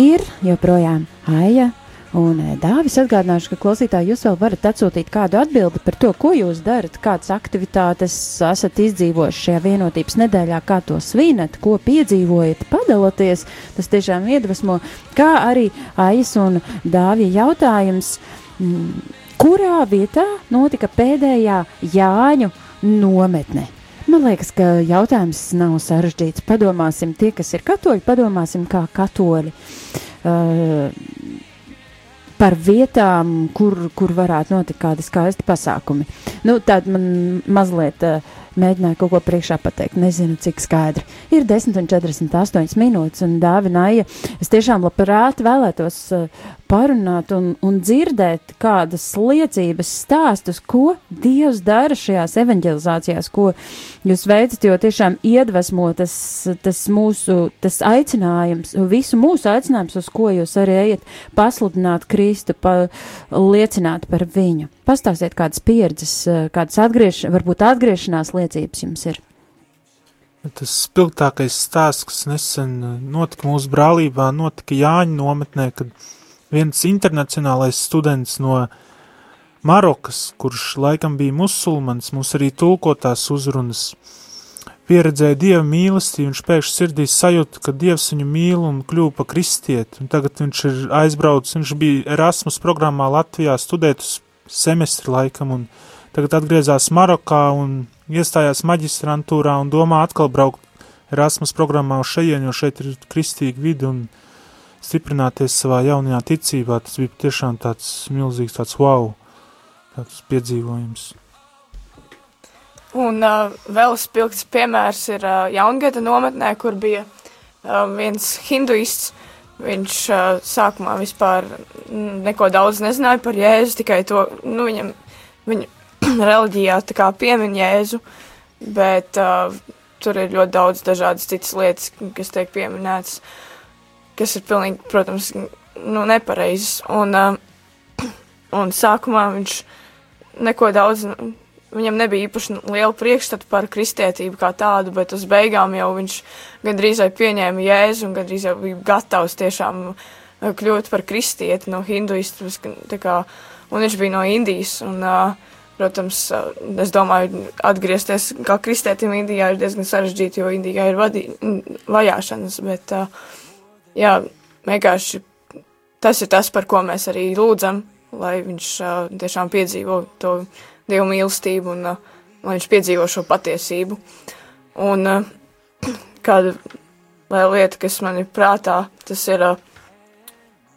A: ir joprojām Aija un eh, Dāvis. Atgādināšu, ka klausītāji jūs vēl varat atsūtīt kādu atbildi par to, ko jūs darat, kādas aktivitātes esat izdzīvojuši šajā vienotības nedēļā, kā to svinat, ko piedzīvojat, padaloties. Tas tiešām iedvesmo, kā arī Aijas un Dāvija jautājums. mm, Kurā vietā notika pēdējā Jāņu nometne? Man liekas, ka jautājums nav sarežģīts. Padomāsim, tie, kas ir katoļi, padomāsim, kā katoļi. Uh, par vietām, kur, kur varētu notikt kādi skaisti pasākumi. Nu, Tāda man mazliet uh, mēģināja kaut ko priekšā pateikt. Nezinu, cik skaidri. Ir 10,48 minūtes, un Dāvināja, es tiešām labprāt vēlētos uh, parunāt un, un dzirdēt kādas liecības stāstus, ko Dievs dara šajās evanģelizācijās, ko jūs veicat, jo tiešām iedvesmo tas, tas mūsu tas aicinājums, visu mūsu aicinājums, uz ko jūs arī ejat pasludināt Kristu, pa, liecināt par viņu. Pastāstiet kādas pieredzes, kādas atgriež, varbūt atgriešanās liecības jums ir.
B: Tas spilgtākais stāsts, kas nesen uh, notika mūsu brālībā, notika Jāņa nometnē, kad viens internacionālais students no Marokas, kurš laikam bija musulmanis, mums arī tulkotās uzrunas, pieredzēja dieva mīlestību, viņš pēkšņi sirdī sajūta, ka dievs viņu mīl un kļuva pa kristieti, un tagad viņš ir aizbraucis, viņš bija Erasmus programmā Latvijā studēt uz semestri laikam, un tagad atgriezās Marokā un iestājās maģistrantūrā un domā atkal braukt Erasmus programmā uz šejienu, jo šeit ir kristīga vidi un stiprināties savā jaunajā ticībā. Tas bija tiešām tāds milzīgs tāds wow, tāds piedzīvojums.
C: Un uh, vēl spilgts piemērs ir uh, Jaungada nometnē, kur bija uh, viens hinduists. Viņš uh, sākumā vispār neko daudz nezināja par Jēzu, tikai to, nu, viņam, viņa reliģijā tā kā piemin Jēzu, bet uh, tur ir ļoti daudz dažādas citas lietas, kas tiek pieminētas, kas ir pilnīgi, protams, nu, nepareizas. Un, uh, un sākumā viņš neko daudz, viņam nebija īpaši liela priekšstata par kristietību kā tādu, bet uz beigām jau viņš gandrīz vai pieņēma jēzu un gandrīz jau bija gatavs tiešām kļūt par kristieti no hinduistas, kā, un viņš bija no Indijas, un, uh, protams, es domāju, atgriezties kā kristietim Indijā ir diezgan sarežģīti, jo Indijā ir vadī, vajāšanas, bet, uh, jā, vienkārši tas ir tas, par ko mēs arī lūdzam, lai viņš uh, tiešām piedzīvo to dievu mīlestību un uh, lai viņš piedzīvo šo patiesību. Un uh, kāda vēl lieta, kas man ir prātā, tas ir uh,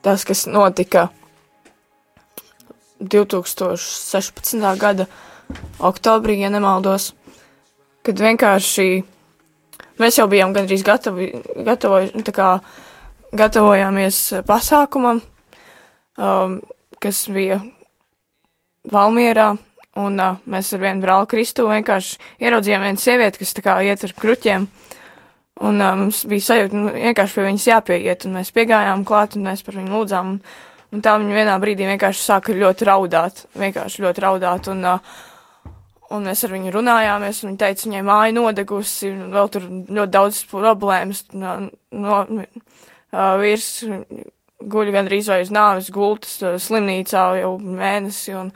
C: tas, kas notika 2016. gada oktobrī, ja nemaldos, kad vienkārši mēs jau bijām gandrīz gatavi, gatavoju, tā kā gatavojāmies pasākumam, um, kas bija Valmierā, un uh, mēs ar vienu brāli Kristu vienkārši ieraudzījām vienu sievieti, kas tā kā iet ar kruķiem, un uh, mums bija sajūta, nu, vienkārši pie viņas jāpieiet, un mēs piegājām klāt, un mēs par viņu lūdzām, un, un tā viņa vienā brīdī vienkārši sāka ļoti raudāt, vienkārši ļoti raudāt, un uh, Un mēs ar viņu runājāmies, un viņa teica, viņai māja nodegusi, un vēl tur ļoti daudz problēmas. No, no, uh, vīrs guļ gandrīz vai uz nāves gultas uh, slimnīcā jau mēnesi, un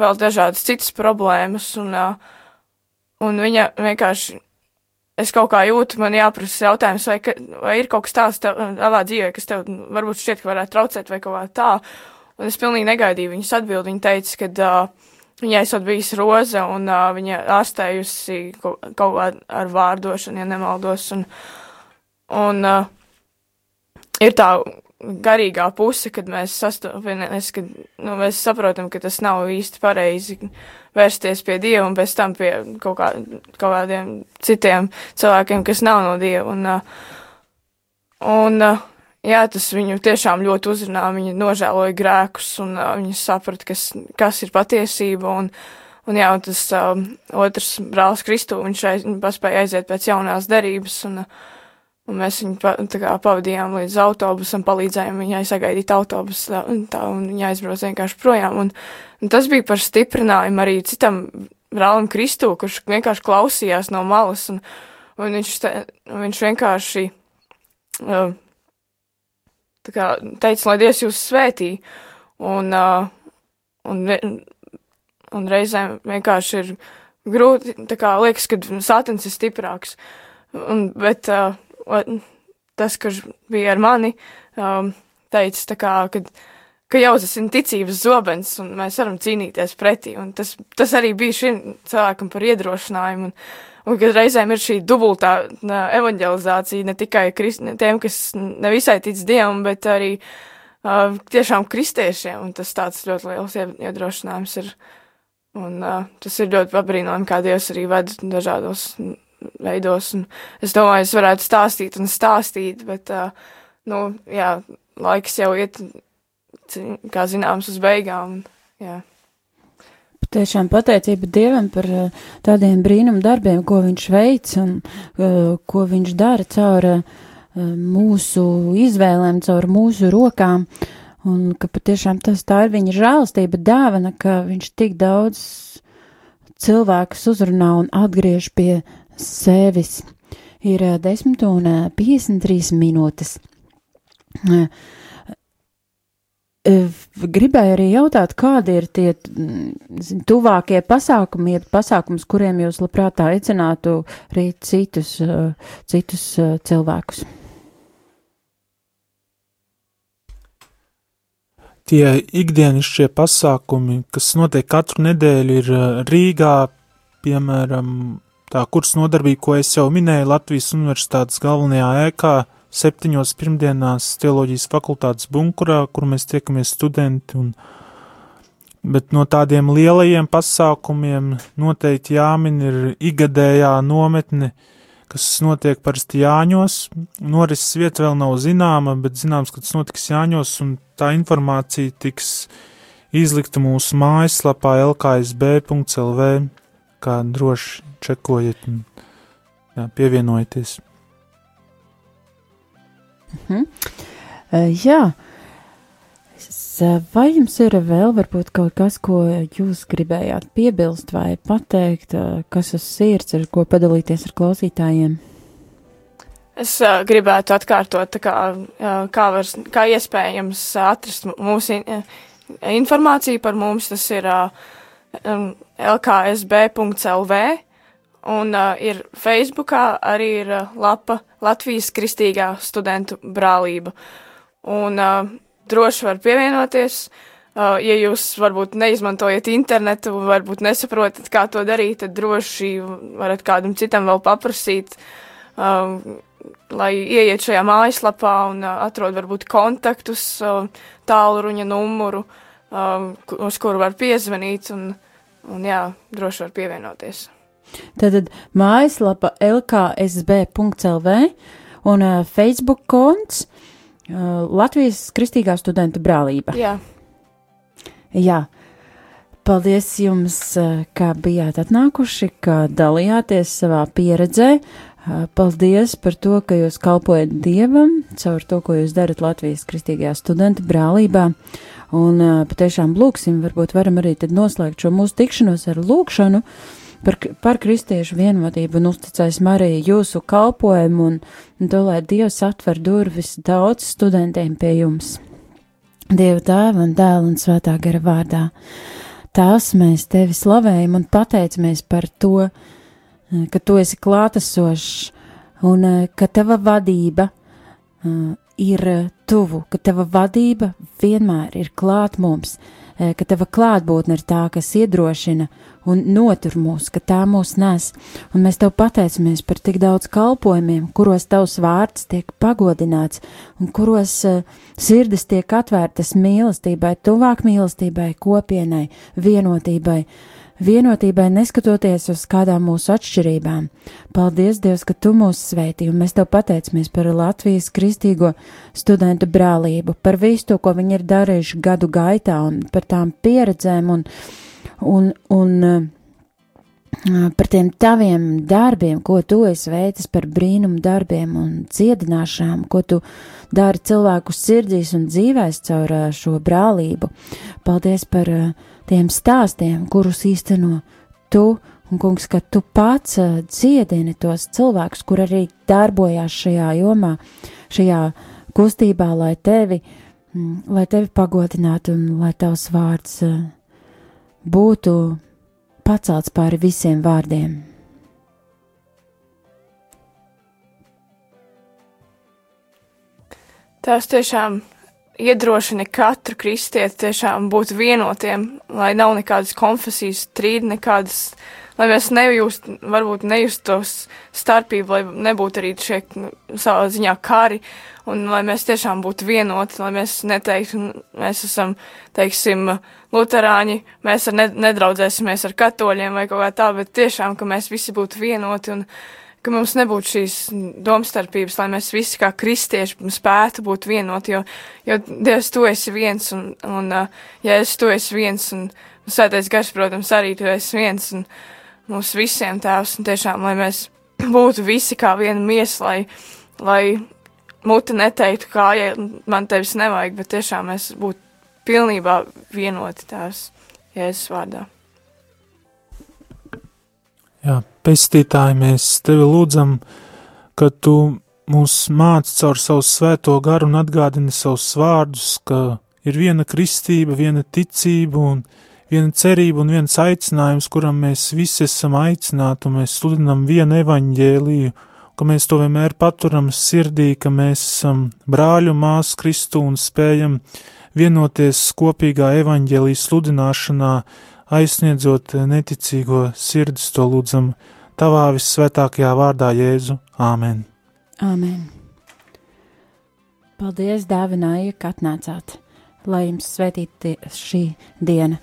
C: vēl dažādas citas problēmas, un, uh, un viņa vienkārši, es kaut kā jūtu, man jāprasa jautājums, vai, ka, vai ir kaut kas tāds tavā dzīvē, kas tev varbūt šķiet, ka varētu traucēt vai kaut kā tā, un es pilnīgi negaidīju viņas atbildi, viņa teica, ka, uh, Viņai esot bijis roze, un uh, viņa ārstējusi kaut, kaut kā ar vārdošanu, ja nemaldos. Un, un uh, ir tā garīgā puse, kad mēs sastopamies, kad nu, mēs saprotam, ka tas nav īsti pareizi vērsties pie Dieva un pēc tam pie kaut, kā, kaut kādiem citiem cilvēkiem, kas nav no Dieva. Un, uh, un uh, jā, tas viņu tiešām ļoti uzrunā, viņa nožēloja grēkus, un uh, viņa saprata, kas, kas ir patiesība, un, un jā, un tas uh, otrs brālis Kristu, viņš aiz, paspēja aiziet pēc jaunās derības, un, un mēs viņu kā pavadījām līdz autobusam, palīdzējām viņai sagaidīt autobusu, tā, un, tā, un viņa aizbrauc vienkārši projām, un, un tas bija par stiprinājumu arī citam brālim Kristu, kurš vienkārši klausījās no malas, un, un viņš, te, viņš vienkārši, uh, kā teica, lai Dievs jūs svētī, un, uh, un, un reizēm vienkārši ir grūti, tā kā liekas, ka satins ir stiprāks, un, bet uh, tas, kurš bija ar mani, um, teica, kā, kad, ka jau tas ir ticības zobens, un mēs varam cīnīties pretī, un tas, tas arī bija šim cilvēkam par iedrošinājumu, un, un kad reizēm ir šī dubultā evanģelizācija ne tikai krist, ne tiem, kas nevisai tic Dievam, bet arī uh, tiešām kristiešiem, un tas tāds ļoti liels iedrošinājums ir. Un uh, tas ir ļoti pabrīnojami, kā Dievs arī ved dažādos veidos, un es domāju, es varētu stāstīt un stāstīt, bet, uh, nu, jā, laiks jau iet, kā zināms, uz beigām, jā.
A: Tiešām pateicība Dievam par tādiem brīnum darbiem, ko viņš veic un uh, ko viņš dara caur uh, mūsu izvēlēm, caur mūsu rokām. Un ka patiešām tas tā ir viņa žēlastība dāvana, ka viņš tik daudz cilvēkus uzrunā un atgriež pie sevis. Ir 10 un 53 minūtes. Uh, Gribēju arī jautāt, kādi ir tie zin, tuvākie pasākumi, ir pasākums, kuriem jūs labprāt aicinātu arī citus, citus cilvēkus?
B: Tie ikdienišķie pasākumi, kas notiek katru nedēļu, ir Rīgā, piemēram, tā kurs nodarbība, ko es jau minēju, Latvijas Universitātes galvenajā ēkā, septiņos pirmdienās teoloģijas fakultātes bunkurā, kur mēs tiekamies studenti. Un, bet no tādiem lielajiem pasākumiem noteikti jāmin ir igadējā nometne, kas notiek parasti Jāņos. Norises vieta vēl nav zināma, bet zināms, ka tas notiks Jāņos, un tā informācija tiks izlikta mūsu mājaslapā lksb.lv, kā droši čekojiet un jā, pievienojieties.
A: Mhm. Uh, jā, Es, eh, Vai jums ir vēl varbūt kaut kas, ko jūs gribējāt piebilst vai pateikt, eh, kas uz sirds, ar ko padalīties ar klausītājiem?
C: Es uh, gribētu atkārtot, kā, uh, kā, var, kā iespējams atrast mūsu in, informāciju par mums. Tas ir uh, lksb.lv un uh, ir Facebookā arī ir uh, lapa Latvijas Kristīgā studentu brālība. Un uh, droši var pievienoties. Uh, ja jūs varbūt neizmantojat internetu, varbūt nesaprotat, kā to darīt, tad droši varat kādam citam vēl paprasīt. Uh, lai ieiet šajā mājaslapā un uh, atrod varbūt kontaktus, uh, tālruņa numuru, uh, uz kuru var piezvanīt un, un jā, droši var pievienoties.
A: Tātad mājaslapa lksb.lv un uh, Facebook konts uh, Latvijas Kristīgā studentu brālība.
C: Jā.
A: Jā. Paldies jums, uh, ka bijāt atnākuši, ka dalījāties savā pieredzē. Uh, Paldies par to, ka jūs kalpojat Dievam caur to, ko jūs darat Latvijas Kristīgajā studenta brālībā. Un uh, patiešām lūksim, varbūt varam arī tad noslēgt šo mūsu tikšanos ar lūkšanu par, par kristiešu vienotību un uzticēsim arī jūsu kalpojumu un, un to, lai Dievs atver durvis daudz studentiem pie jums. Dieva tēva un dēla un svētā gara vārdā. Tās mēs tevi slavējam un pateicamies par to, eh, ka tu esi klātesošs un eh, ka tava vadība uh, ir tuvu, ka tava vadība vienmēr ir klāt mums, ka tava klātbūtne ir tā, kas iedrošina un notur mūs, ka tā mūs nes. Un mēs tev pateicamies par tik daudz kalpojumiem, kuros tavs vārds tiek pagodināts un kuros uh, sirdis tiek atvērtas mīlestībai, tuvāk mīlestībai, kopienai, vienotībai. Vienotībai neskatoties uz kādām mūsu atšķirībām. Paldies, Dievs, ka Tu mūs sveitī, un mēs Tev pateicamies par Latvijas kristīgo studentu brālību, par visu to, ko viņi ir darījuši gadu gaitā, un par tām pieredzēm un, un, un uh, par tiem taviem darbiem, ko tu esi veicis par brīnumu darbiem un dziedināšanām, ko tu dari cilvēku sirdīs un dzīvēs caur uh, šo brālību. Paldies par uh, tiem stāstiem, kurus īsteno tu, un kungs, ka tu pats uh, dziedini tos cilvēkus, kur arī darbojās šajā jomā, šajā kustībā, lai tevi, mm, lai tevi pagodinātu un lai tavs vārds uh, būtu pacelts pāri visiem vārdiem.
C: Tas tiešām iedrošina katru kristieti tiešām būt vienotiem, lai nav nekādas konfesijas strīdi, nekādas, lai mēs nejust, varbūt nejustos starpību, lai nebūtu arī šie nu, savā ziņā kari, un lai mēs tiešām būtu vienoti, lai mēs neteiktu, mēs esam, teiksim, luterāņi, mēs ar ne, nedraudzēsimies ar katoļiem vai kaut kā tā, bet tiešām, ka mēs visi būtu vienoti un ka mums nebūtu šīs domstarpības, lai mēs visi kā kristieši spētu būt vienoti, jo, jo Dievs, tu esi viens, un, un uh, ja es tu esi viens, un svētais gars, protams, arī tu esi viens, un mums visiem tēvs, un tiešām, lai mēs būtu visi kā viena miesa, lai, lai muti neteiktu, kā, ja man tevis nevajag, bet tiešām mēs būtu pilnībā vienoti tēvs Jēzus vārdā.
B: Jā, pestītāji, mēs tevi lūdzam, ka tu mūs māc caur savu svēto garu un atgādini savus vārdus, ka ir viena kristība, viena ticība un viena cerība un viens aicinājums, kuram mēs visi esam aicināti, un mēs sludinam vienu evaņģēliju, ka mēs to vienmēr paturam sirdī, ka mēs esam brāļu māsu Kristu un spējam vienoties kopīgā evaņģēlijas sludināšanā, aizsniedzot neticīgo sirdis, to lūdzam tavā visvētākajā vārdā Jēzu. Āmen!
A: Āmen! Paldies, dāvināja, ka atnācāt, lai jums svētītu šī diena!